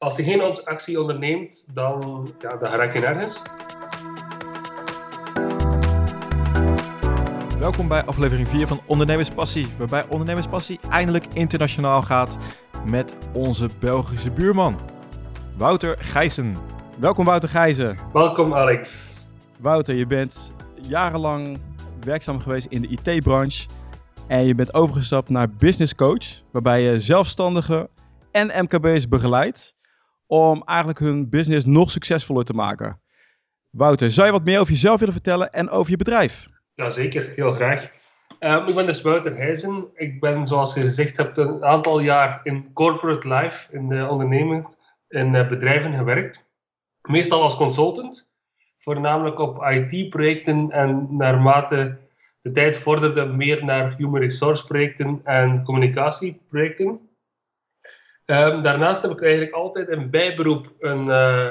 Als je geen actie onderneemt, dan, ja, dan raak je nergens. Welkom bij aflevering 4 van Ondernemerspassie, waarbij Ondernemerspassie eindelijk internationaal gaat met onze Belgische buurman, Wouter Gijzen. Welkom Wouter Gijzen. Welkom Alex. Wouter, je bent jarenlang werkzaam geweest in de IT-branche en je bent overgestapt naar business coach, waarbij je zelfstandigen en MKB's begeleidt om eigenlijk hun business nog succesvoller te maken. Wouter, zou je wat meer over jezelf willen vertellen en over je bedrijf? Jazeker, heel graag. Uh, ik ben dus Wouter Heijzen. Ik ben, zoals je gezegd hebt, een aantal jaar in corporate life, in de onderneming, in uh, bedrijven gewerkt. Meestal als consultant, voornamelijk op IT-projecten en naarmate de tijd vorderde meer naar human resource projecten en communicatieprojecten. Um, daarnaast heb ik eigenlijk altijd een bijberoep, een, uh,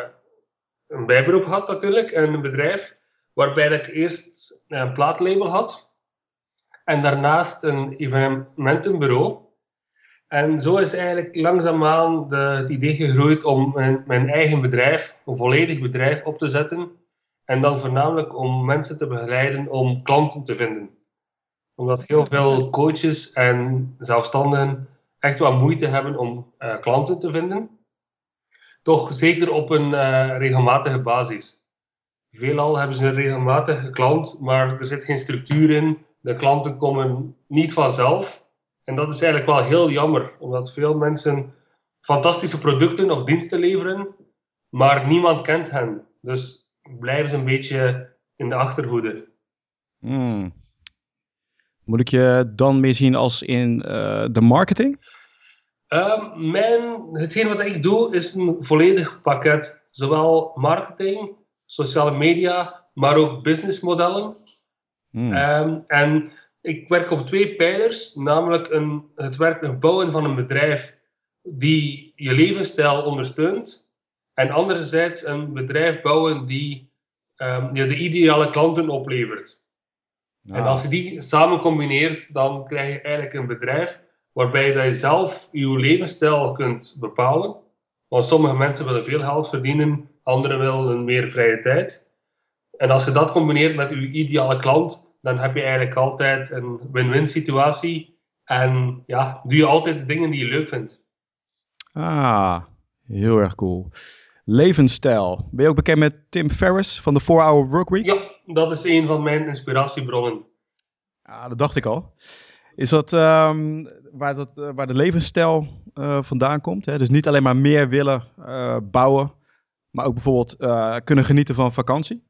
een bijberoep gehad natuurlijk, een bedrijf waarbij ik eerst een plaatlabel had en daarnaast een evenementenbureau. En zo is eigenlijk langzaamaan de, het idee gegroeid om mijn, mijn eigen bedrijf, een volledig bedrijf op te zetten. En dan voornamelijk om mensen te begeleiden om klanten te vinden. Omdat heel veel coaches en zelfstandigen echt wat moeite hebben om uh, klanten te vinden. Toch zeker op een uh, regelmatige basis. Veelal hebben ze een regelmatige klant, maar er zit geen structuur in. De klanten komen niet vanzelf. En dat is eigenlijk wel heel jammer, omdat veel mensen fantastische producten of diensten leveren, maar niemand kent hen. Dus blijven ze een beetje in de achterhoede. Hmm. Moet ik je dan meer zien als in uh, de marketing? Um, mijn, hetgeen wat ik doe is een volledig pakket. Zowel marketing, sociale media, maar ook businessmodellen. Hmm. Um, en ik werk op twee pijlers, namelijk een, het werk, het bouwen van een bedrijf die je levensstijl ondersteunt. En anderzijds een bedrijf bouwen die um, je de ideale klanten oplevert. En als je die samen combineert, dan krijg je eigenlijk een bedrijf waarbij je zelf je levensstijl kunt bepalen. Want sommige mensen willen veel geld verdienen, anderen willen meer vrije tijd. En als je dat combineert met je ideale klant, dan heb je eigenlijk altijd een win-win situatie. En ja, doe je altijd de dingen die je leuk vindt. Ah, heel erg cool. Levensstijl. Ben je ook bekend met Tim Ferriss van de 4-Hour Workweek? Ja, dat is een van mijn inspiratiebronnen. Ah, dat dacht ik al. Is dat um, waar, dat, uh, waar de levensstijl uh, vandaan komt? Hè? Dus niet alleen maar meer willen uh, bouwen, maar ook bijvoorbeeld kunnen genieten van vakantie?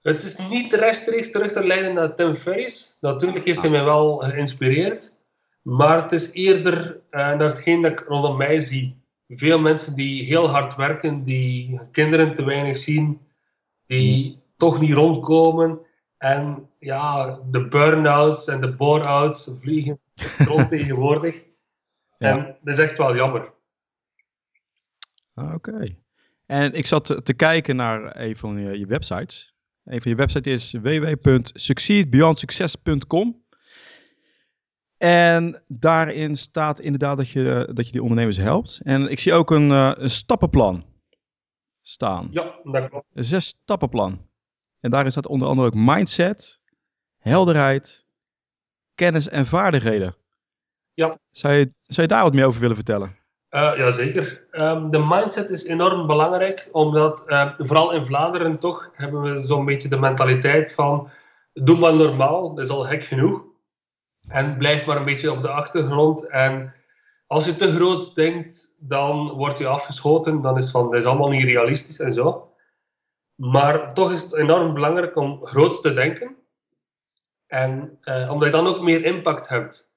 Het is niet rechtstreeks terug te leiden naar Tim Ferriss. Natuurlijk heeft hij mij wel geïnspireerd. Maar het is eerder naar hetgeen dat ik rondom mij zie. Veel mensen die heel hard werken, die kinderen te weinig zien, die hmm. Toch niet rondkomen. En ja, de burn-outs en de bore-outs vliegen rond tegenwoordig. Ja. En dat is echt wel jammer. Ah, oké. En ik zat te, kijken naar een van je, je, websites. Een van je websites is www.succeedbeyondsucces.com. En daarin staat inderdaad dat je, dat je die ondernemers helpt. En ik zie ook een, uh, een stappenplan staan. Ja, dat klopt. Een zes stappenplan. En daarin staat onder andere ook mindset, helderheid, kennis en vaardigheden. Ja. Zou je, zou je daar wat meer over willen vertellen? Uh, Jazeker. Um, de mindset is enorm belangrijk, omdat uh, vooral in Vlaanderen toch hebben we zo'n beetje de mentaliteit van doe maar normaal, dat is al gek genoeg. En blijf maar een beetje op de achtergrond. En als je te groot denkt, dan word je afgeschoten. Dan is van, dat is allemaal niet realistisch en zo. Maar toch is het enorm belangrijk om groot te denken. En uh, omdat je dan ook meer impact hebt.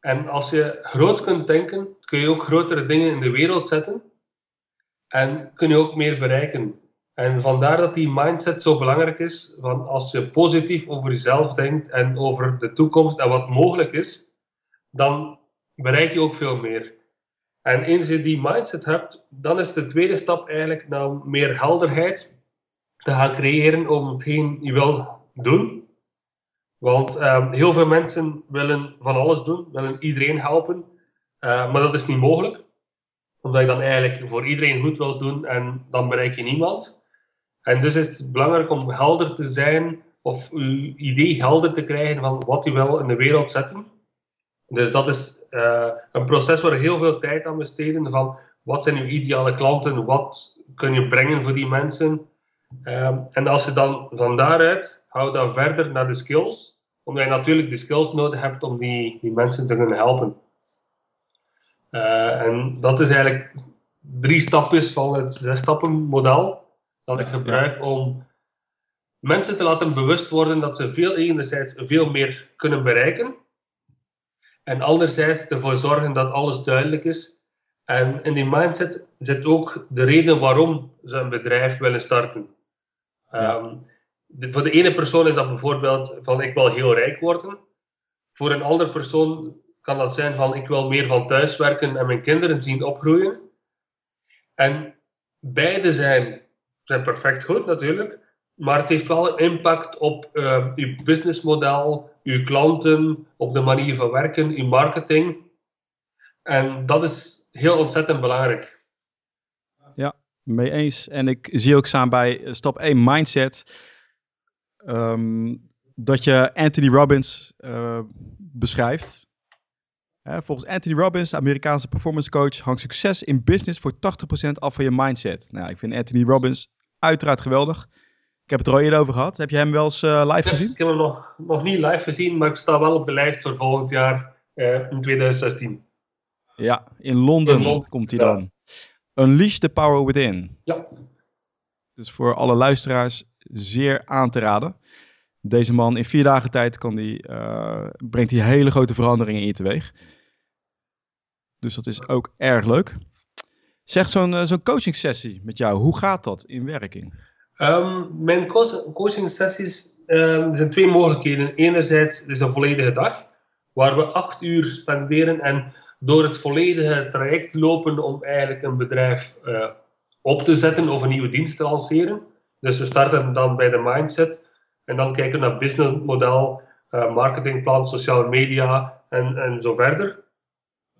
En als je groot kunt denken, kun je ook grotere dingen in de wereld zetten. En kun je ook meer bereiken. En vandaar dat die mindset zo belangrijk is. Van als je positief over jezelf denkt en over de toekomst en wat mogelijk is, dan bereik je ook veel meer. En eens je die mindset hebt, dan is de tweede stap eigenlijk naar meer helderheid te gaan creëren om hetgeen je wil doen. Want uh, heel veel mensen willen van alles doen, willen iedereen helpen, uh, maar dat is niet mogelijk. omdat je dan eigenlijk voor iedereen goed wilt doen en dan bereik je niemand. En dus is het belangrijk om helder te zijn of uw idee helder te krijgen van wat u wil in de wereld zetten. Dus dat is uh, een proces waar je heel veel tijd aan besteden. Van wat zijn uw ideale klanten? Wat kun je brengen voor die mensen? Um, en als je dan van daaruit, hou dan verder naar de skills. Omdat je natuurlijk de skills nodig hebt om die, die mensen te kunnen helpen. Uh, en dat is eigenlijk drie stapjes van het zes stappen model dat ik gebruik om mensen te laten bewust worden dat ze veel enerzijds veel meer kunnen bereiken. En anderzijds ervoor zorgen dat alles duidelijk is. En in die mindset zit ook de reden waarom ze een bedrijf willen starten. Um, voor de ene persoon is dat bijvoorbeeld van ik wil heel rijk worden. Voor een andere persoon kan dat zijn van ik wil meer van thuis werken en mijn kinderen zien opgroeien. En beide zijn, zijn perfect goed natuurlijk, maar het heeft wel een impact op uh, uw businessmodel, uw klanten, op de manier van werken, uw marketing. En dat is heel ontzettend belangrijk. Ja, mee eens. En ik zie ook staan bij stap 1 mindset. Um, dat je Anthony Robbins uh, beschrijft. volgens Anthony Robbins, de Amerikaanse performance coach, hangt succes in business voor 80% af van je mindset. Nou, ik vind Anthony Robbins uiteraard geweldig. Ik heb het er al eerder over gehad. Heb je hem wel eens uh, live gezien? Ik heb hem nog, nog niet live gezien, maar ik sta wel op de lijst voor volgend jaar uh, in 2016. Ja, in Londen, in Londen komt hij dan. Unleash the Power Within. Ja. Dus voor alle luisteraars zeer aan te raden. Deze man in vier dagen tijd kan die, uh, brengt hij hele grote veranderingen in je teweeg. Dus dat is ook erg leuk. Zeg zo'n uh, zo'n coaching sessie met jou, hoe gaat dat in werking? Um, mijn coaching sessies um, er zijn twee mogelijkheden. Enerzijds is een volledige dag, waar we acht uur spenderen en door het volledige traject lopen om eigenlijk een bedrijf uh, op te zetten of een nieuwe dienst te lanceren. Dus we starten dan bij de mindset en dan kijken we naar businessmodel, uh, marketingplan, sociale media en, en zo verder.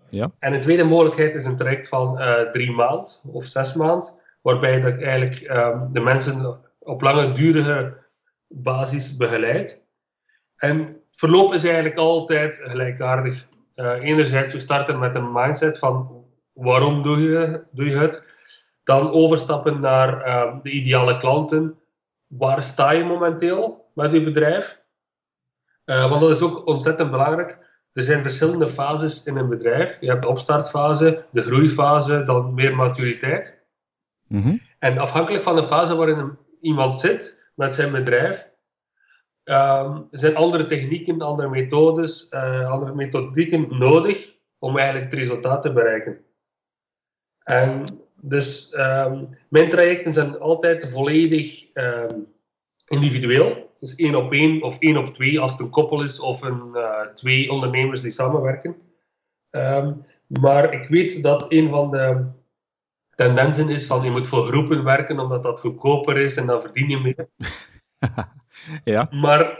Ja. En een tweede mogelijkheid is een traject van uh, drie maanden of zes maanden waarbij ik eigenlijk um, de mensen op lange durige basis begeleid. En verloop is eigenlijk altijd gelijkaardig. Uh, enerzijds, we starten met een mindset van waarom doe je, doe je het? Dan overstappen naar uh, de ideale klanten. Waar sta je momenteel met je bedrijf? Uh, want dat is ook ontzettend belangrijk. Er zijn verschillende fases in een bedrijf. Je hebt de opstartfase, de groeifase, dan meer maturiteit. Mm -hmm. En afhankelijk van de fase waarin iemand zit met zijn bedrijf, um, zijn andere technieken, andere methodes, uh, andere methodieken nodig om eigenlijk het resultaat te bereiken. En dus um, mijn trajecten zijn altijd volledig um, individueel. Dus één op één of één op twee als het een koppel is of een, uh, twee ondernemers die samenwerken. maar ik weet dat een van de tendensen is van je moet voor groepen werken omdat dat goedkoper is en dan verdien je meer. ja. Maar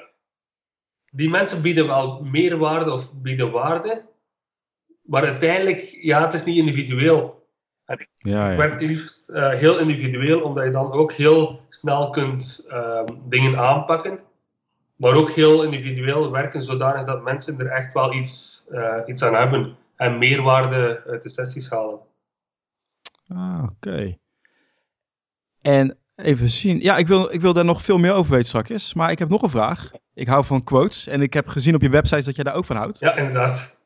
die mensen bieden wel meerwaarde of bieden waarde, maar uiteindelijk, ja, het is niet individueel. En ik ja, ja. werk liefst uh, heel individueel, omdat je dan ook heel snel kunt uh, dingen aanpakken, maar ook heel individueel werken, zodanig dat mensen er echt wel iets, uh, iets aan hebben en meerwaarde uit de sessies halen. Ah, oké. Okay. En even zien. Ja, ik wil, ik wil daar nog veel meer over weten straks. Maar ik heb nog een vraag. Ik hou van quotes. En ik heb gezien op je website dat jij daar ook van houdt. Ja, inderdaad.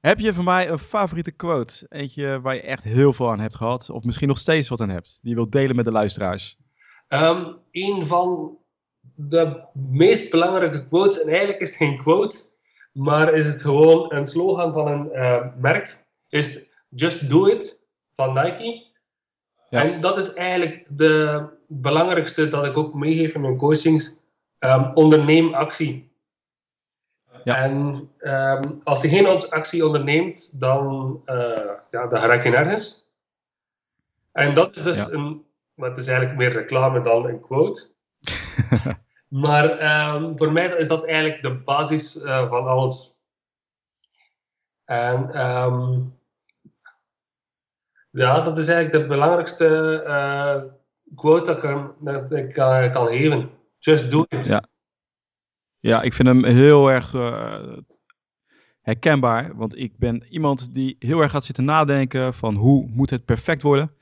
Heb je voor mij een favoriete quote? Eentje waar je echt heel veel aan hebt gehad. Of misschien nog steeds wat aan hebt. Die je wilt delen met de luisteraars. Um, een van de meest belangrijke quotes. En eigenlijk is het geen quote. Maar is het gewoon een slogan van een uh, merk. Is just do it van Nike. Ja. En dat is eigenlijk de belangrijkste dat ik ook meegeef in mijn coachings. Um, onderneem actie. Ja. En um, als je geen actie onderneemt, dan, uh, ja, dan raak je nergens. En dat is dus Ja. een, maar het is eigenlijk meer reclame dan een quote. maar um, voor mij is dat eigenlijk de basis uh, van alles. En um, Ja, dat is eigenlijk de belangrijkste uh, quote dat ik, kan, dat ik uh, kan geven. Just do it. Ja, ja ik vind hem heel erg uh, herkenbaar. Want ik ben iemand die heel erg gaat zitten nadenken van hoe moet het perfect worden.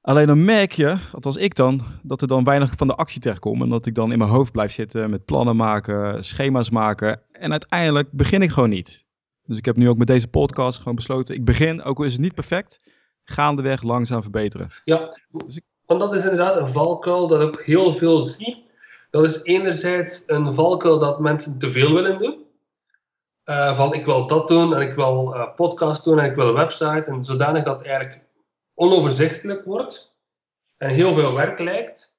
Alleen dan merk je, althans ik dan, dat er dan weinig van de actie terechtkomt. En dat ik dan in mijn hoofd blijf zitten met plannen maken, schema's maken. En uiteindelijk begin ik gewoon niet. Dus ik heb nu ook met deze podcast gewoon besloten, ik begin, ook al is het niet perfect, gaandeweg langzaam verbeteren. Ja, dus ik... want dat is inderdaad een valkuil dat ik heel veel zie. Dat is enerzijds een valkuil dat mensen te veel willen doen. Uh, van ik wil dat doen en ik wil uh, podcast doen en ik wil een website. En zodanig dat het eigenlijk onoverzichtelijk wordt en heel veel werk lijkt.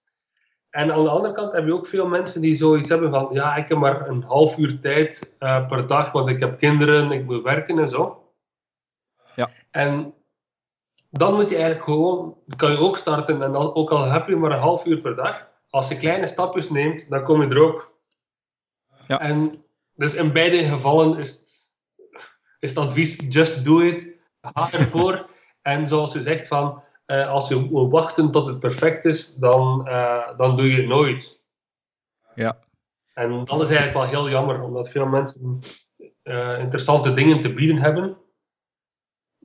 En aan de andere kant heb je ook veel mensen die zoiets hebben van ja, ik heb maar een half uur tijd uh, per dag, want ik heb kinderen, ik moet werken en zo. Ja. En dan moet je eigenlijk gewoon, kan je ook starten en ook al heb je maar een half uur per dag, als je kleine stapjes neemt, dan kom je er ook. Ja. En dus in beide gevallen is het, is het advies just do it. Ga ervoor. en zoals je zegt van, uh, als je wachten tot het perfect is, dan, uh, dan doe je het nooit. Ja. En dat is eigenlijk wel heel jammer, omdat veel mensen uh, interessante dingen te bieden hebben,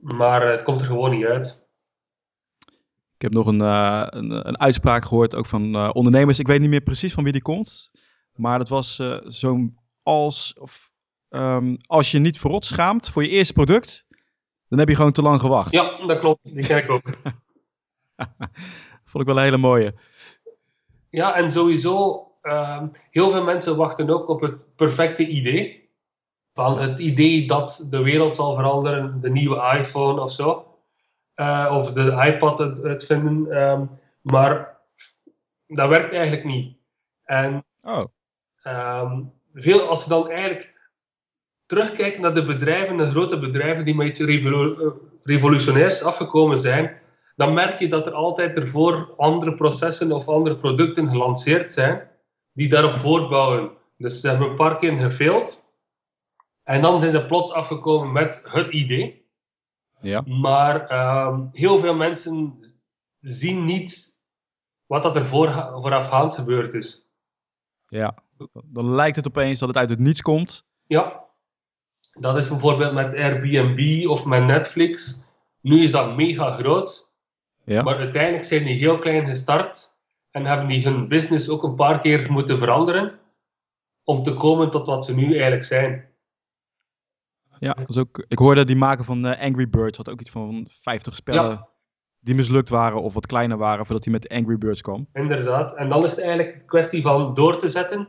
maar het komt er gewoon niet uit. Ik heb nog een, een, een, uitspraak gehoord, ook van ondernemers. Ik weet niet meer precies van wie die komt, maar dat was zo'n als, of, um, als je niet verrot schaamt voor je eerste product, dan heb je gewoon te lang gewacht. Ja, dat klopt. Die kijk ik ook. Vond ik wel een hele mooie. Ja, en sowieso, uh, heel veel mensen wachten ook op het perfecte idee. Van het idee dat de wereld zal veranderen, de nieuwe iPhone of zo. Uh, of de iPad uitvinden. Um, maar dat werkt eigenlijk niet. En oh. um, veel, als je dan eigenlijk terugkijkt naar de bedrijven, de grote bedrijven die met iets revolu revolutionairs afgekomen zijn, dan merk je dat er altijd ervoor andere processen of andere producten gelanceerd zijn die daarop voortbouwen. Dus ze hebben een paar keer gefaild en dan zijn ze plots afgekomen met het idee. Ja. Maar um, heel veel mensen zien niet wat dat er voor, voorafgaand gebeurd is. Ja, dan lijkt het opeens dat het uit het niets komt. Ja, dat is bijvoorbeeld met Airbnb of met Netflix. Nu is dat mega groot. Ja. Maar uiteindelijk zijn die heel klein gestart en hebben die hun business ook een paar keer moeten veranderen om te komen tot wat ze nu eigenlijk zijn. Ja, dat is ook, ik hoorde die maken van uh, Angry Birds had ook iets van 50 spellen Ja. die mislukt waren of wat kleiner waren voordat hij met Angry Birds kwam. Inderdaad. En dan is het eigenlijk een kwestie van door te zetten.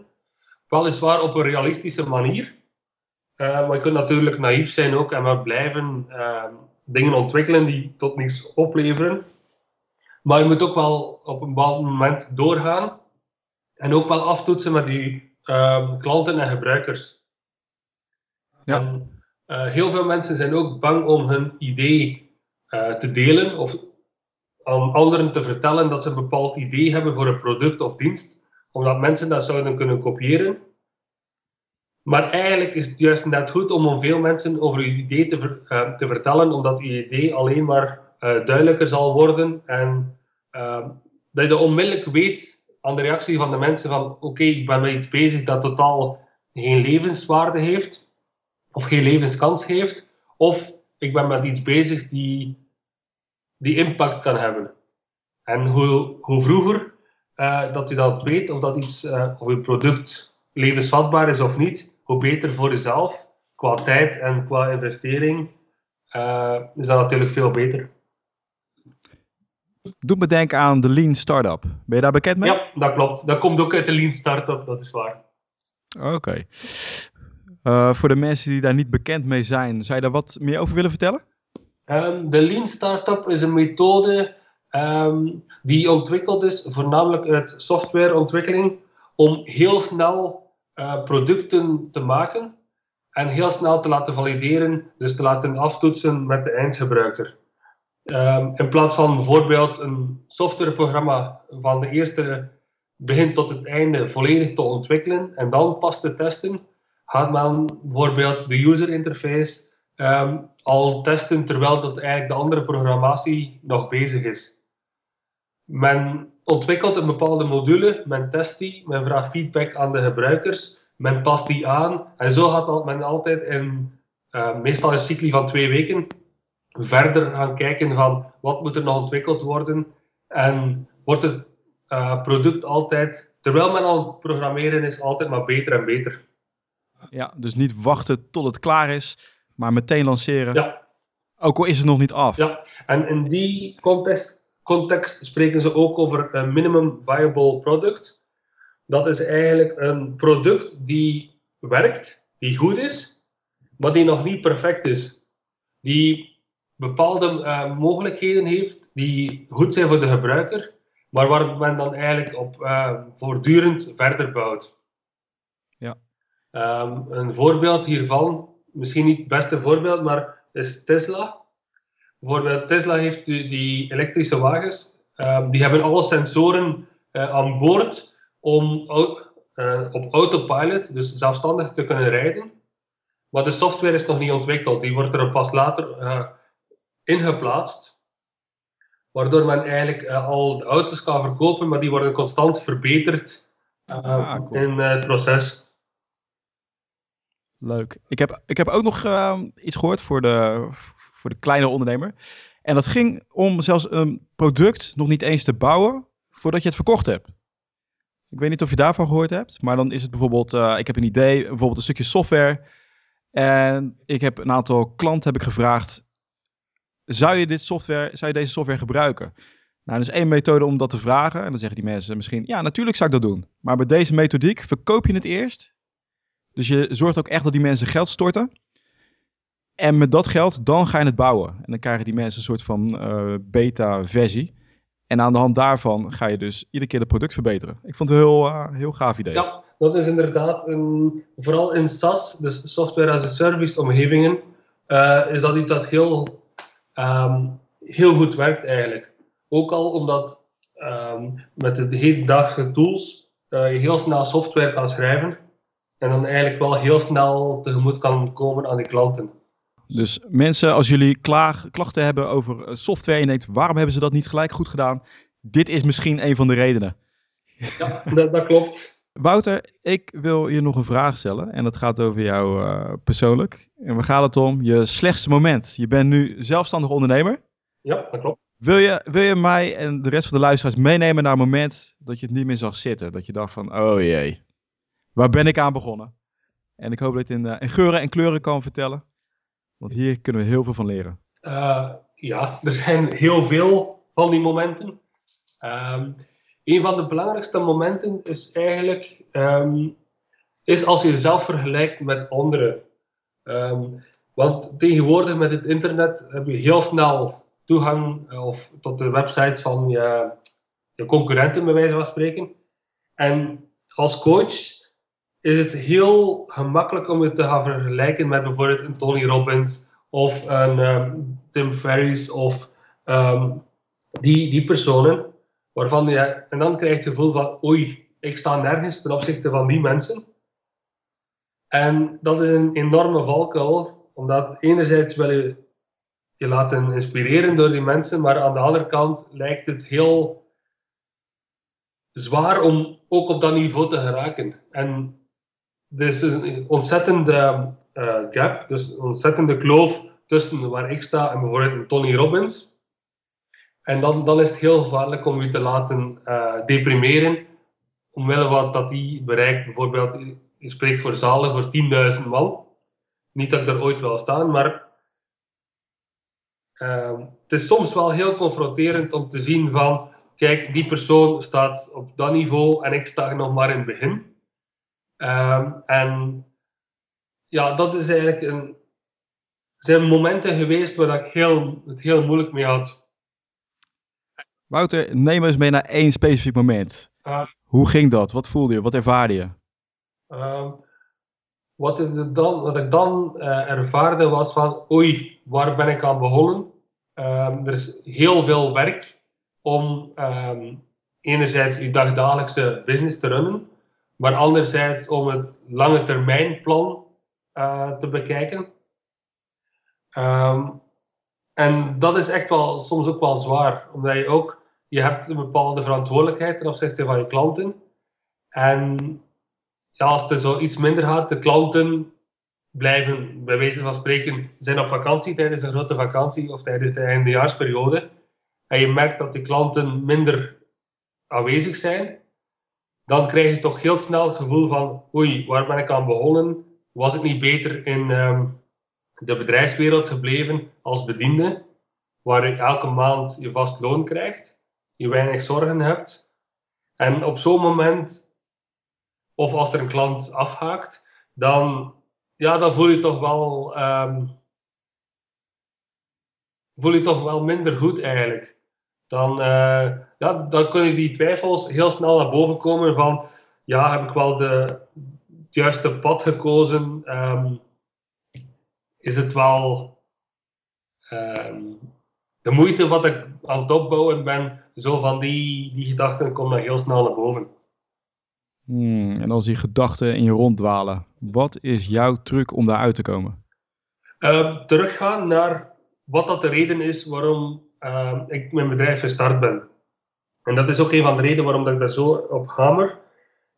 Weliswaar op een realistische manier. Uh, maar je kunt natuurlijk naïef zijn ook en maar blijven uh, dingen ontwikkelen die tot niets opleveren. Maar je moet ook wel op een bepaald moment doorgaan. En ook wel aftoetsen met die uh, klanten en gebruikers. Ja. En, uh, heel veel mensen zijn ook bang om hun idee uh, te delen of aan anderen te vertellen dat ze een bepaald idee hebben voor een product of dienst, omdat mensen dat zouden kunnen kopiëren. Maar eigenlijk is het juist net goed om veel mensen over je idee te, uh, te vertellen, omdat je idee alleen maar duidelijker zal worden en dat je onmiddellijk weet aan de reactie van de mensen van oké, ik ben met iets bezig dat totaal geen levenswaarde heeft of geen levenskans heeft, of ik ben met iets bezig die, die impact kan hebben. En hoe, hoe vroeger uh, dat je dat weet, of dat iets, uh, of je product levensvatbaar is of niet, hoe beter voor jezelf, qua tijd en qua investering, uh, is dat natuurlijk veel beter. Doet me denken aan de Lean Startup. Ben je daar bekend mee? Ja, dat klopt. Dat komt ook uit de Lean Startup, dat is waar. Oké. Okay. Uh, voor de mensen die daar niet bekend mee zijn, zou je daar wat meer over willen vertellen? Um, de Lean Startup is een methode um, die ontwikkeld is voornamelijk uit softwareontwikkeling om heel snel uh, producten te maken en heel snel te laten valideren, dus te laten aftoetsen met de eindgebruiker. Um, in plaats van bijvoorbeeld een softwareprogramma van de eerste begin tot het einde volledig te ontwikkelen en dan pas te testen, gaat men bijvoorbeeld de user interface ehm, al testen terwijl dat eigenlijk de andere programmatie nog bezig is. Men ontwikkelt een bepaalde module, men test die, men vraagt feedback aan de gebruikers, men past die aan en zo gaat men altijd in uh, meestal een cycli van twee weken verder gaan kijken van wat moet er nog ontwikkeld worden en wordt het uh, product altijd, terwijl men al programmeren is, altijd maar beter en beter. Ja, dus niet wachten tot het klaar is, maar meteen lanceren. Ja. Ook al is het nog niet af. Ja, en in die context, context spreken ze ook over een minimum viable product. Dat is eigenlijk een product die werkt, die goed is, maar die nog niet perfect is. Die bepaalde uh, mogelijkheden heeft die goed zijn voor de gebruiker, maar waar men dan eigenlijk op uh, voortdurend verder bouwt. Um, een voorbeeld hiervan, misschien niet het beste voorbeeld, maar is Tesla. Bijvoorbeeld Tesla heeft die, die elektrische wagens, um, die hebben alle sensoren uh, aan boord om uh, op autopilot, dus zelfstandig te kunnen rijden. Maar de software is nog niet ontwikkeld, die wordt er pas later uh, ingeplaatst. Waardoor men eigenlijk al de auto's kan verkopen, maar die worden constant verbeterd ah, cool. in het proces. Leuk. Ik heb, ik heb ook nog iets gehoord voor de, voor de kleine ondernemer. En dat ging om zelfs een product nog niet eens te bouwen voordat je het verkocht hebt. Ik weet niet of je daarvan gehoord hebt, maar dan is het bijvoorbeeld, uh, ik heb een idee, bijvoorbeeld een stukje software. En ik heb een aantal klanten heb ik gevraagd, zou je, dit software, zou je deze software gebruiken? Nou, er is één methode om dat te vragen. En dan zeggen die mensen misschien, ja, natuurlijk zou ik dat doen. Maar bij deze methodiek verkoop je het eerst. Dus je zorgt ook echt dat die mensen geld storten. En met dat geld, dan ga je het bouwen. En dan krijgen die mensen een soort van uh, beta-versie. En aan de hand daarvan ga je dus iedere keer het product verbeteren. Ik vond het een heel, uh, heel gaaf idee. Ja, dat is inderdaad, een, vooral in SaaS, dus software as a service omgevingen, uh, is dat iets dat heel, um, heel goed werkt eigenlijk. Ook al omdat um, met de hedendaagse tools je heel snel software kan schrijven en dan eigenlijk wel heel snel tegemoet kan komen aan die klanten. Dus mensen, als jullie klaag, klachten hebben over eh, software en denkt, waarom hebben ze dat niet gelijk goed gedaan? Dit is misschien een van de redenen. Ja, dat, dat klopt. Wouter, ik wil je nog een vraag stellen en dat gaat over jou uh, persoonlijk. En we gaan het om je slechtste moment. Je bent nu zelfstandig ondernemer. Ja, dat klopt. Wil je, wil je mij en de rest van de luisteraars meenemen naar een moment dat je het niet meer zag zitten? Dat je dacht van, oh jee, waar ben ik aan begonnen? En ik hoop dat je het in, uh, in geuren en kleuren kan vertellen. Want hier kunnen we heel veel van leren. Uh, ja, er zijn heel veel van die momenten. Um, een van de belangrijkste momenten is eigenlijk um, is als je jezelf vergelijkt met anderen. Um, want tegenwoordig met het internet heb je heel snel toegang uh, of tot de websites van je concurrenten, bij wijze van spreken. En als coach is het heel gemakkelijk om je te gaan vergelijken met bijvoorbeeld een Tony Robbins of een um, Tim Ferriss of um, die, die personen. Waarvan je, en dan krijg je het gevoel van, oei, ik sta nergens ten opzichte van die mensen. En dat is een enorme valkuil, omdat enerzijds wil je je laten inspireren door die mensen, maar aan de andere kant lijkt het heel zwaar om ook op dat niveau te geraken. En er is een ontzettende uh, gap, dus een ontzettende kloof tussen waar ik sta en bijvoorbeeld Tony Robbins. En dan, dan is het heel gevaarlijk om je te laten uh, deprimeren, omwille wat dat die bereikt. Bijvoorbeeld, je spreekt voor zalen voor 10.000 man. Niet dat ik er ooit wil staan, maar uh, het is soms wel heel confronterend om te zien van, kijk, die persoon staat op dat niveau en ik sta nog maar in het begin. Um, en ja, dat is eigenlijk een, zijn momenten geweest waar ik heel, het heel moeilijk mee had. Wouter, neem eens mee naar één specifiek moment. Uh, Hoe ging dat? Wat voelde je? Wat ervaarde je? Uh, wat, ik dan, wat ik dan uh, ervaarde was van, oei, waar ben ik aan begonnen? Um, er is heel veel werk om enerzijds je dagdagelijkse business te runnen, maar anderzijds om het lange termijn plan uh, te bekijken. Ehm, en dat is echt wel soms ook wel zwaar, omdat je ook, je hebt een bepaalde verantwoordelijkheid ten opzichte van je klanten. En ja, als het zo iets minder gaat, de klanten blijven, bij wijze van spreken, zijn op vakantie tijdens een grote vakantie of tijdens de eindejaarsperiode. En je merkt dat de klanten minder aanwezig zijn, dan krijg je toch heel snel het gevoel van, oei, waar ben ik aan begonnen? Was ik niet beter in ehm, de bedrijfswereld gebleven als bediende, waar je elke maand je vast loon krijgt, je weinig zorgen hebt. En op zo'n moment, of als er een klant afhaakt, dan, ja, dan voel je toch wel, um, voel je toch wel minder goed eigenlijk. Dan, uh, ja, dan kunnen die twijfels heel snel naar boven komen van, ja, heb ik wel de, het juiste pad gekozen? Um, is het wel um, de moeite wat ik aan het opbouwen ben. Zo van die, die gedachten komen dan heel snel naar boven. Hmm, en als die gedachten in je ronddwalen, wat is jouw truc om daaruit te komen? Uh, teruggaan naar wat dat de reden is waarom uh, ik mijn bedrijf gestart ben. En dat is ook een van de redenen waarom dat ik daar zo op hamer.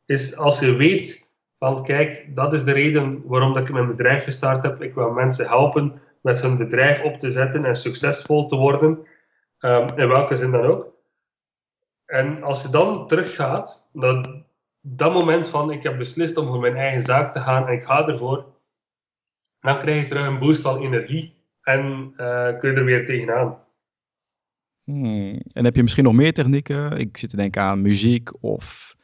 Is als je weet van kijk, dat is de reden waarom dat ik mijn bedrijf gestart heb. Ik wil mensen helpen met hun bedrijf op te zetten en succesvol te worden, um, in welke zin dan ook. En als je dan teruggaat naar dat moment van ik heb beslist om voor mijn eigen zaak te gaan en ik ga ervoor, dan krijg je terug een boost van energie en uh, kun je er weer tegenaan. Hmm. En heb je misschien nog meer technieken? Ik zit te denken aan muziek of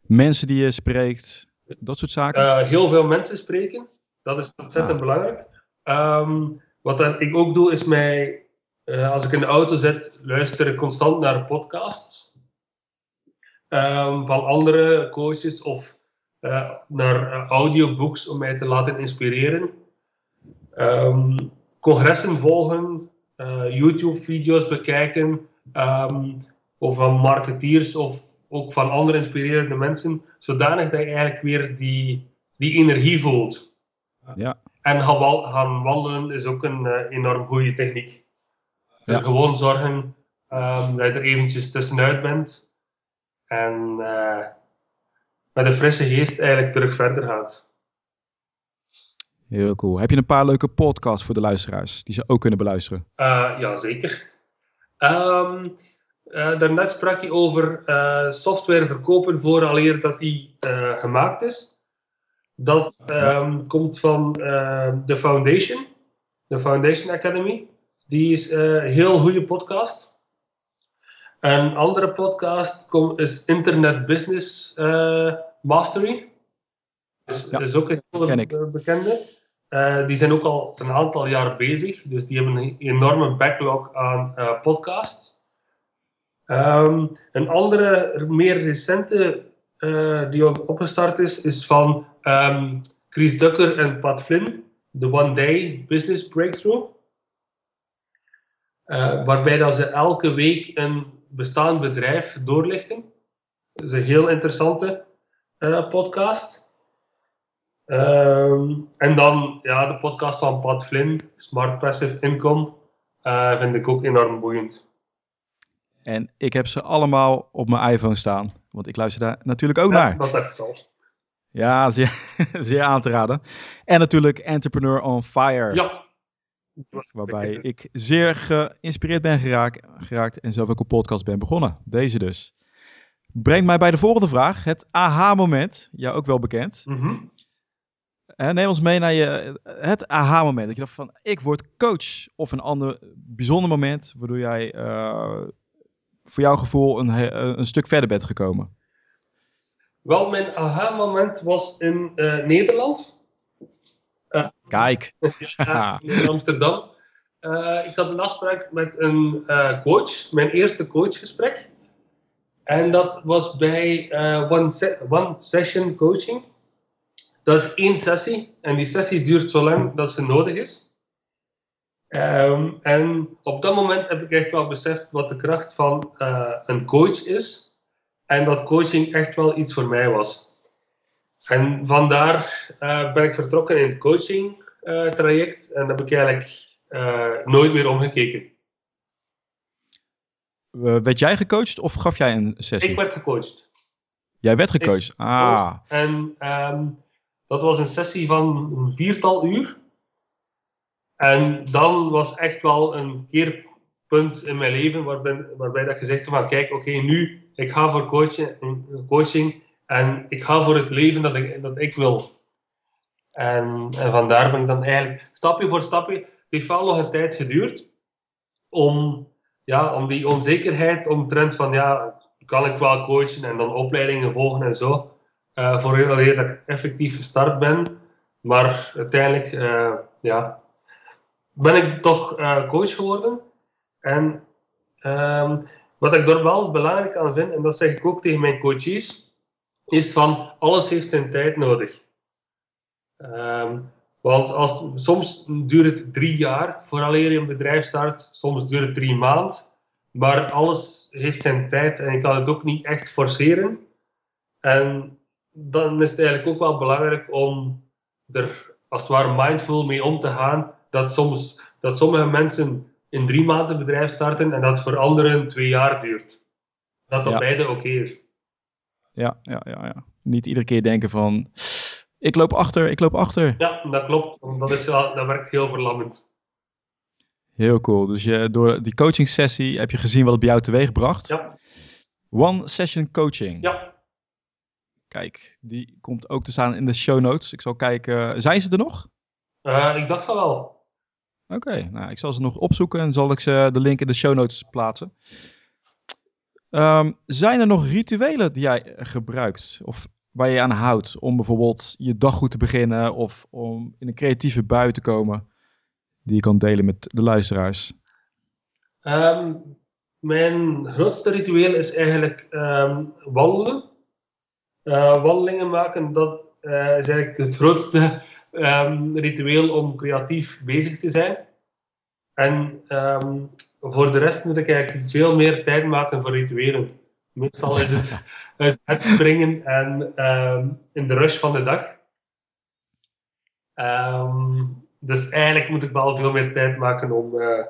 mensen die je spreekt. Dat soort zaken? Uh, heel veel mensen spreken. Dat is ontzettend ah. belangrijk. Um, wat ik ook doe, is mij, uh, als ik in de auto zit, luisteren constant naar podcasts. Um, van andere coaches of uh, naar audiobooks om mij te laten inspireren. Um, congressen volgen, YouTube-video's bekijken. of van marketeers of ook van andere inspirerende mensen, zodanig dat je eigenlijk weer die, die energie voelt. Ja. En gaan, wandelen is ook een uh, enorm goede techniek. Ja. Gewoon zorgen um, dat je er eventjes tussenuit bent en uh, met een frisse geest eigenlijk terug verder gaat. Heel cool. Heb je een paar leuke podcasts voor de luisteraars die ze ook kunnen beluisteren? Uh, ja, zeker. Um, uh, daarnet sprak je over uh, software verkopen vooraleer dat die gemaakt is. Dat um, komt van de Foundation, de Foundation Academy. Die is een heel goede podcast. Een andere podcast is Internet Business Mastery. Dus, ja, dat is ook een heel bekende. Die zijn ook al een aantal jaar bezig, dus die hebben een enorme backlog aan podcasts. Um, een andere, meer recente uh, die opgestart is, is van um, Chris Ducker en Pat Flynn, The One Day Business Breakthrough. Waarbij dat ze elke week een bestaand bedrijf doorlichten. Dat is een heel interessante podcast. Um, en dan ja, de podcast van Pat Flynn, Smart Passive Income, vind ik ook enorm boeiend. En ik heb ze allemaal op mijn iPhone staan. Want ik luister daar natuurlijk ook naar. Dat heb ik al. Ja, zeer, zeer aan te raden. En natuurlijk Entrepreneur on Fire. Ja. Waarbij ik zeer geïnspireerd ben geraakt, geraakt en zelf ook een podcast ben begonnen. Deze dus. Brengt mij bij de volgende vraag. Het aha-moment. Jou ook wel bekend. Mm neem ons mee naar je, het aha-moment. Dat je dacht van, ik word coach. Of een ander bijzonder moment waardoor jij uh, voor jouw gevoel een, een stuk verder bent gekomen? Wel, mijn aha-moment was in uh, Nederland. Uh, Kijk. in Amsterdam. Ik had een afspraak met een coach, mijn eerste coachgesprek. En dat was bij one, se one Session Coaching. Dat is één sessie en die sessie duurt zo lang dat ze nodig is. Um, en op dat moment heb ik echt wel beseft wat de kracht van uh, een coach is. En dat coaching echt wel iets voor mij was. En vandaar uh, ben ik vertrokken in het coaching uh, traject. En heb ik eigenlijk nooit meer omgekeken. werd jij gecoacht of gaf jij een sessie? Ik werd gecoacht. Jij werd gecoacht? ah. En ehm, dat was een sessie van een viertal uur. En dan was echt wel een keerpunt in mijn leven waarbij, waarbij dat gezegd van kijk, oké, nu ik ga voor coaching, coaching en ik ga voor het leven dat ik, dat ik wil. En, en vandaar ben ik dan eigenlijk stapje voor stapje. Het heeft wel nog een tijd geduurd om, ja, om die onzekerheid omtrent van ja, kan ik wel coachen en dan opleidingen volgen en zo. Uh, voor heel dat ik effectief gestart ben. Maar uiteindelijk uh, ja, ben ik toch uh, coach geworden. En um, wat ik er wel belangrijk aan vind, en dat zeg ik ook tegen mijn coaches, is van alles heeft zijn tijd nodig. Um, want als, soms duurt het drie jaar vooraleer je een bedrijf start, soms duurt het drie maanden. Maar alles heeft zijn tijd en je kan het ook niet echt forceren. En dan is het eigenlijk ook wel belangrijk om er als het ware mindful mee om te gaan. Dat, soms, dat sommige mensen in drie maanden bedrijf starten en dat voor anderen twee jaar duurt. Dat dat beide oké is. Ja, ja, ja, ja. Niet iedere keer denken van ik loop achter, ik loop achter. Ja, dat klopt. Dat, is, dat werkt heel verlammend. Heel cool. Dus je, door die coaching sessie heb je gezien wat het bij jou teweeg bracht. Ja. One session coaching. Ja. Kijk, die komt ook te staan in de show notes. Ik zal kijken, zijn ze er nog? Uh, ik dacht van wel. Oké, nou, ik zal ze nog opzoeken en zal ik ze de link in de show notes plaatsen. Um, zijn er nog rituelen die jij gebruikt of waar je aan houdt om bijvoorbeeld je dag goed te beginnen of om in een creatieve bui te komen? die je kan delen met de luisteraars? Um, mijn grootste ritueel is eigenlijk um, wandelen. Uh, wandelingen maken, dat uh, is eigenlijk het grootste um, ritueel om creatief bezig te zijn. En voor de rest moet ik eigenlijk veel meer tijd maken voor rituelen. Meestal is het het springen en in de rush van de dag. Dus eigenlijk moet ik wel veel meer tijd maken om uh,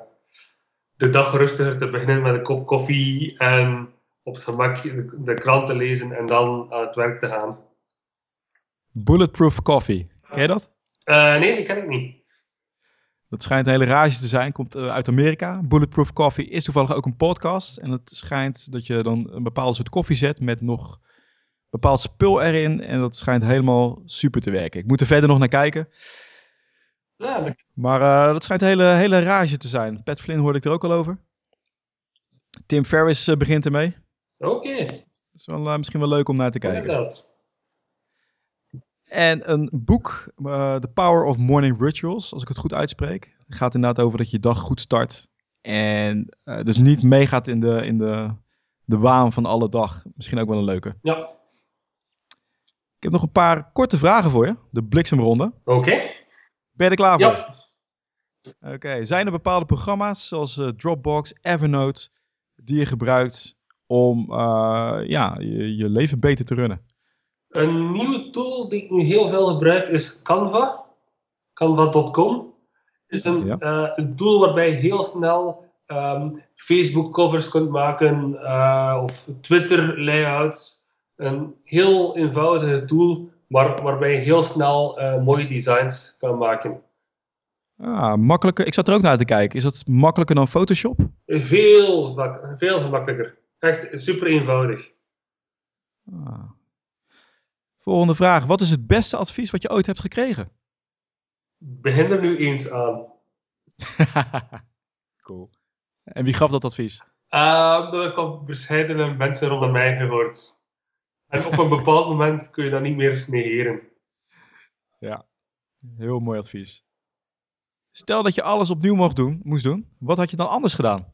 de dag rustiger te beginnen met een kop koffie en op het gemak de, krant te lezen en dan aan het werk te gaan. Bulletproof Coffee, ken je dat? Uh, nee, die ken ik niet. Dat schijnt een hele rage te zijn, komt uh, uit Amerika. Bulletproof Coffee is toevallig ook een podcast. En het schijnt dat je dan een bepaalde soort koffie zet met nog bepaald spul erin. En dat schijnt helemaal super te werken. Ik moet er verder nog naar kijken. Maar uh, dat schijnt een hele, hele rage te zijn. Pat Flynn hoorde ik er ook al over. Tim Ferriss uh, begint ermee. Oké. Dat is wel, uh, misschien wel leuk om naar te kijken. Inderdaad. En een boek, The Power of Morning Rituals, als ik het goed uitspreek. Gaat inderdaad over dat je dag goed start. En dus niet meegaat in, de, in de, de waan van alle dag. Misschien ook wel een leuke. Ja. Ik heb nog een paar korte vragen voor je. De bliksemronde. Oké. Ben je er klaar voor? Ja. Oké, zijn er bepaalde programma's zoals uh, Dropbox, Evernote, die je gebruikt om uh, ja, je, je, leven beter te runnen? Een nieuwe tool die ik nu heel veel gebruik is Canva. Canva.com is een, ja. uh, een, tool waarbij je heel snel um, Facebook covers kunt maken of Twitter layouts. Een heel eenvoudige tool maar waarbij je heel snel uh, mooie designs kan maken. Ah, makkelijker. Ik zat er ook naar te kijken. Is dat makkelijker dan Photoshop? Veel, veel gemakkelijker. Echt super eenvoudig. Ah. Volgende vraag. Wat is het beste advies wat je ooit hebt gekregen? Begin er nu eens aan. cool. En wie gaf dat advies? Uh, dat heb ik verschillende mensen rondom mij gehoord. En op een bepaald moment kun je dat niet meer negeren. Ja, heel mooi advies. Stel dat je alles opnieuw mocht doen, moest doen, wat had je dan anders gedaan?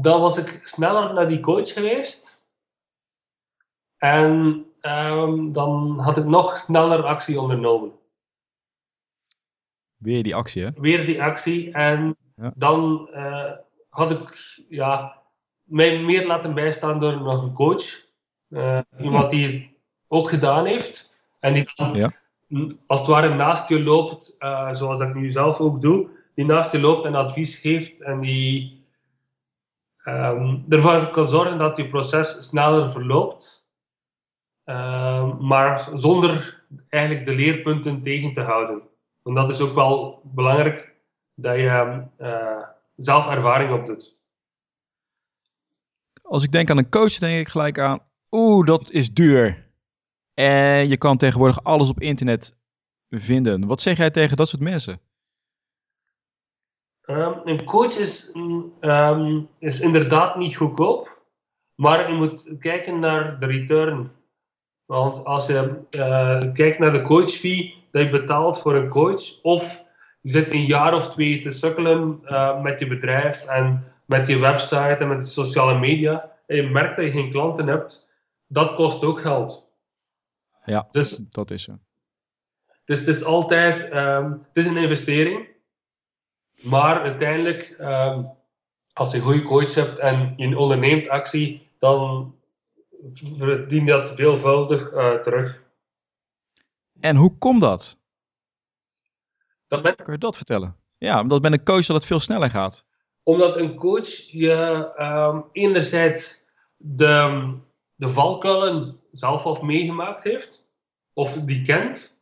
Dan was ik sneller naar die coach geweest. En um, dan had ik nog sneller actie ondernomen. Weer die actie, hè? Weer die actie. En ja. dan uh, had ik ja, mij meer laten bijstaan door nog een coach. Uh, iemand die het ook gedaan heeft. En die dan, ja. als het ware naast je loopt, uh, zoals ik nu zelf ook doe. die naast je loopt en advies geeft en die um, ervoor kan zorgen dat je proces sneller verloopt, um, maar zonder eigenlijk de leerpunten tegen te houden. Want dat is ook wel belangrijk dat je uh, zelf ervaring opdoet. Als ik denk aan een coach, denk ik gelijk aan, oeh, dat is duur. En je kan tegenwoordig alles op internet vinden. Wat zeg jij tegen dat soort mensen? Um, een coach is, um, is inderdaad niet goedkoop, maar je moet kijken naar de return. Want als je uh, kijkt naar de coachfee dat je betaalt voor een coach, of je zit een jaar of twee te sukkelen uh, met je bedrijf en met je website en met de sociale media, en je merkt dat je geen klanten hebt, dat kost ook geld. Ja, dus, dat is zo. Dus het is altijd um, het is een investering. Maar uiteindelijk, um, als je een goede coach hebt en je onderneemt actie, dan verdien je dat veelvuldig uh, terug. En hoe komt dat? dat ben... Kun je dat vertellen? Ja, omdat bij een coach dat het veel sneller gaat. Omdat een coach je um, enerzijds de, de valkuilen zelf al meegemaakt heeft, of die kent,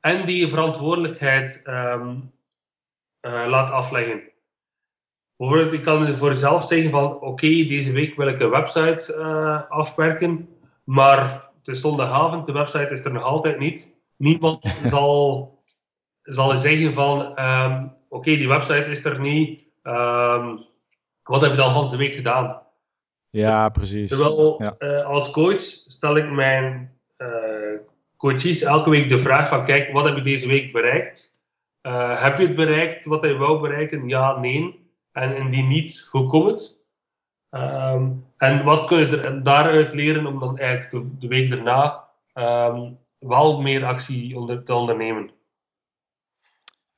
en die verantwoordelijkheid um, uh, laat afleggen. Bijvoorbeeld, ik kan voor jezelf zeggen van oké, okay, deze week wil ik een website uh, afwerken, maar het is zondagavond, de website is er nog altijd niet. Niemand zal, zal zeggen van um, oké, okay, die website is er niet. Um, wat heb je dan de week gedaan? Ja, precies. Terwijl ja. Uh, als coach stel ik mijn coaches elke week de vraag van kijk, wat heb je deze week bereikt? Uh, heb je het bereikt wat je wou bereiken? Ja, nee. En indien niet, hoe komt het? Um, en wat kun je er daaruit leren om dan eigenlijk de, de week daarna um, wel meer actie onder, te ondernemen?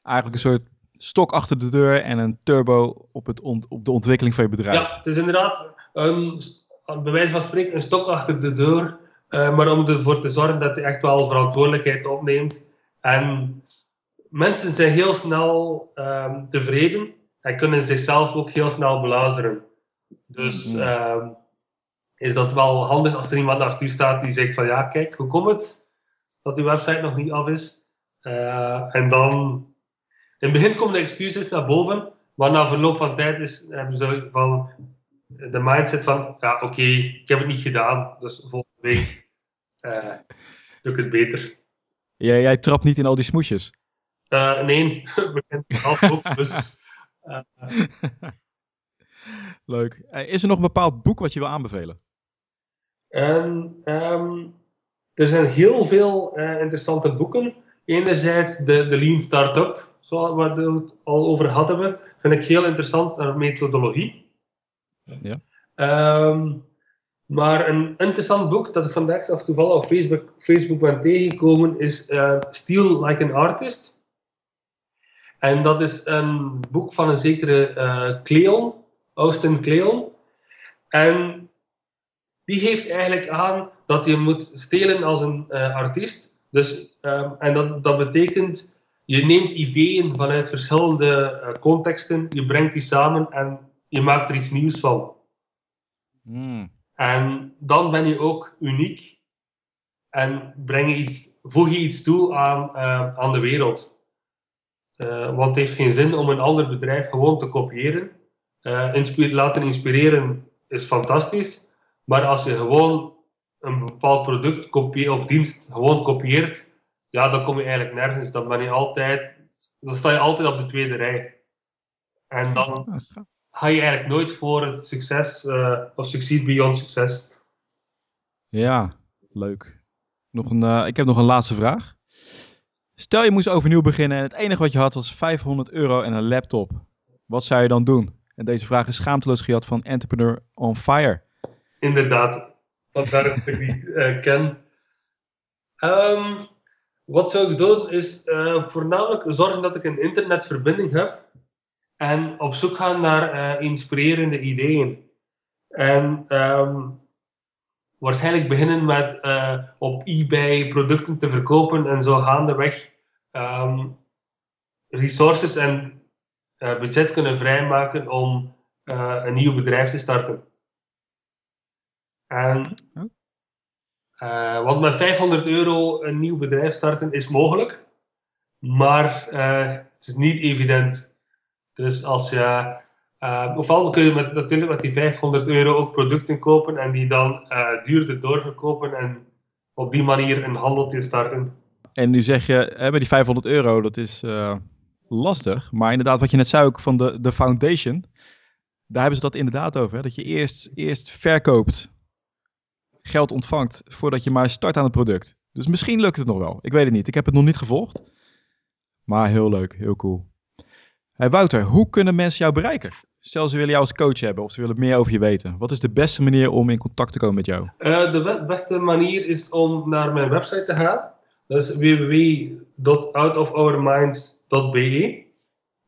Eigenlijk een soort stok achter de deur en een turbo op, het ont, op de ontwikkeling van je bedrijf. Ja, het is inderdaad een, bij wijze van spreken een stok achter de deur uh, maar om ervoor te zorgen dat hij echt wel verantwoordelijkheid opneemt. En mensen zijn heel snel um, tevreden en kunnen zichzelf ook heel snel belazeren. Dus um, is dat wel handig als er iemand naast u staat die zegt van ja, kijk, hoe komt het dat die website nog niet af is? Uh, en dan, in het begin komen de excuses naar boven, maar na verloop van tijd is, hebben ze van de mindset van ja, oké, okay, ik heb het niet gedaan, dus volgende week uh, doe ik het beter. Jij, jij trapt niet in al die smoesjes? Uh, nee, we kennen het ook, dus... Uh. Leuk. Is er nog een bepaald boek wat je wil aanbevelen? Um, um, er zijn heel veel uh, interessante boeken. Enerzijds de, de Lean Startup, zoals we het al over hadden, vind ik heel interessant, naar methodologie. Ja. Um, maar een interessant boek dat ik vandaag nog toevallig op Facebook, Facebook ben tegengekomen is uh, Steal Like an Artist. En dat is een boek van een zekere uh, Cleon, Austin Cleon. En die geeft eigenlijk aan dat je moet stelen als een uh, artiest. Dus, um, en dat, dat betekent, je neemt ideeën vanuit verschillende contexten, je brengt die samen en je maakt er iets nieuws van. Mm. En dan ben je ook uniek en breng je iets, voeg je iets toe aan, uh, aan de wereld. Uh, want het heeft geen zin om een ander bedrijf gewoon te kopiëren. Uh, inspire, laten inspireren is fantastisch, maar als je gewoon een bepaald product kopie, of dienst gewoon kopieert, ja, dan kom je eigenlijk nergens. Dan, ben je altijd, dan sta je altijd op de tweede rij. En dan ga je eigenlijk nooit voor het succes uh, of succeed beyond succes. Ja, leuk. Nog een, ik heb nog een laatste vraag. Stel je moest overnieuw beginnen en het enige wat je had was 500 euro en een laptop. Wat zou je dan doen? En deze vraag is schaamteloos gehad van Entrepreneur on Fire. Inderdaad, vandaar dat ik die uh, ken. Um, wat zou ik doen is voornamelijk zorgen dat ik een internetverbinding heb en op zoek gaan naar uh, inspirerende ideeën. En um, waarschijnlijk beginnen met uh, op eBay producten te verkopen en zo gaandeweg um, resources en budget kunnen vrijmaken om een nieuw bedrijf te starten. En, want met 500 euro een nieuw bedrijf starten is mogelijk, maar het is niet evident. Dus als je uh, ofwel kun je met, natuurlijk met die 500 euro ook producten kopen en die dan uh, duurder doorverkopen en op die manier een handeltje starten. En nu zeg je, hè, met die 500 euro, dat is uh, lastig. Maar inderdaad, wat je net zei ook van de, de foundation, daar hebben ze dat inderdaad over. Hè? Dat je eerst, eerst verkoopt, geld ontvangt, voordat je maar start aan het product. Dus misschien lukt het nog wel. Ik weet het niet. Ik heb het nog niet gevolgd. Maar heel leuk, heel cool. Hey Wouter, hoe kunnen mensen jou bereiken? Stel ze willen jou als coach hebben of ze willen meer over je weten. Wat is de beste manier om in contact te komen met jou? Uh, de beste manier is om naar mijn website te gaan. Dat is www.outofourminds.be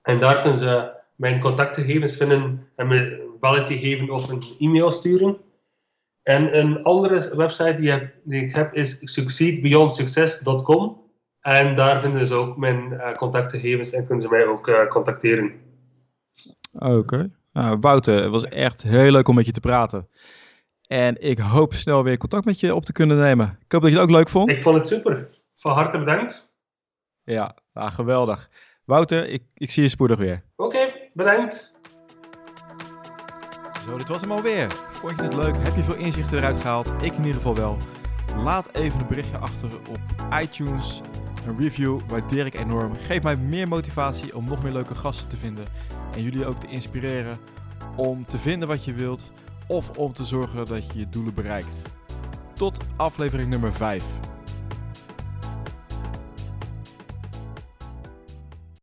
En daar kunnen ze mijn contactgegevens vinden en me belletje geven of een e-mail sturen. En een andere website die, ik heb is succeedbeyondsuccess.com. En daar vinden ze ook mijn uh, contactgegevens en kunnen ze mij ook uh, contacteren. Oké. Nou, Wouter, het was echt heel leuk om met je te praten. En ik hoop snel weer contact met je op te kunnen nemen. Ik hoop dat je het ook leuk vond. Ik vond het super. Van harte bedankt. Ja, nou, geweldig. Wouter, ik, ik zie je spoedig weer. Oké, bedankt. Zo, dit was hem alweer. Vond je het leuk? Heb je veel inzichten eruit gehaald? Ik in ieder geval wel. Laat even een berichtje achter op iTunes een review waardeer ik enorm. Geef mij meer motivatie om nog meer leuke gasten te vinden. En jullie ook te inspireren om te vinden wat je wilt. Of om te zorgen dat je je doelen bereikt. Tot aflevering nummer 5.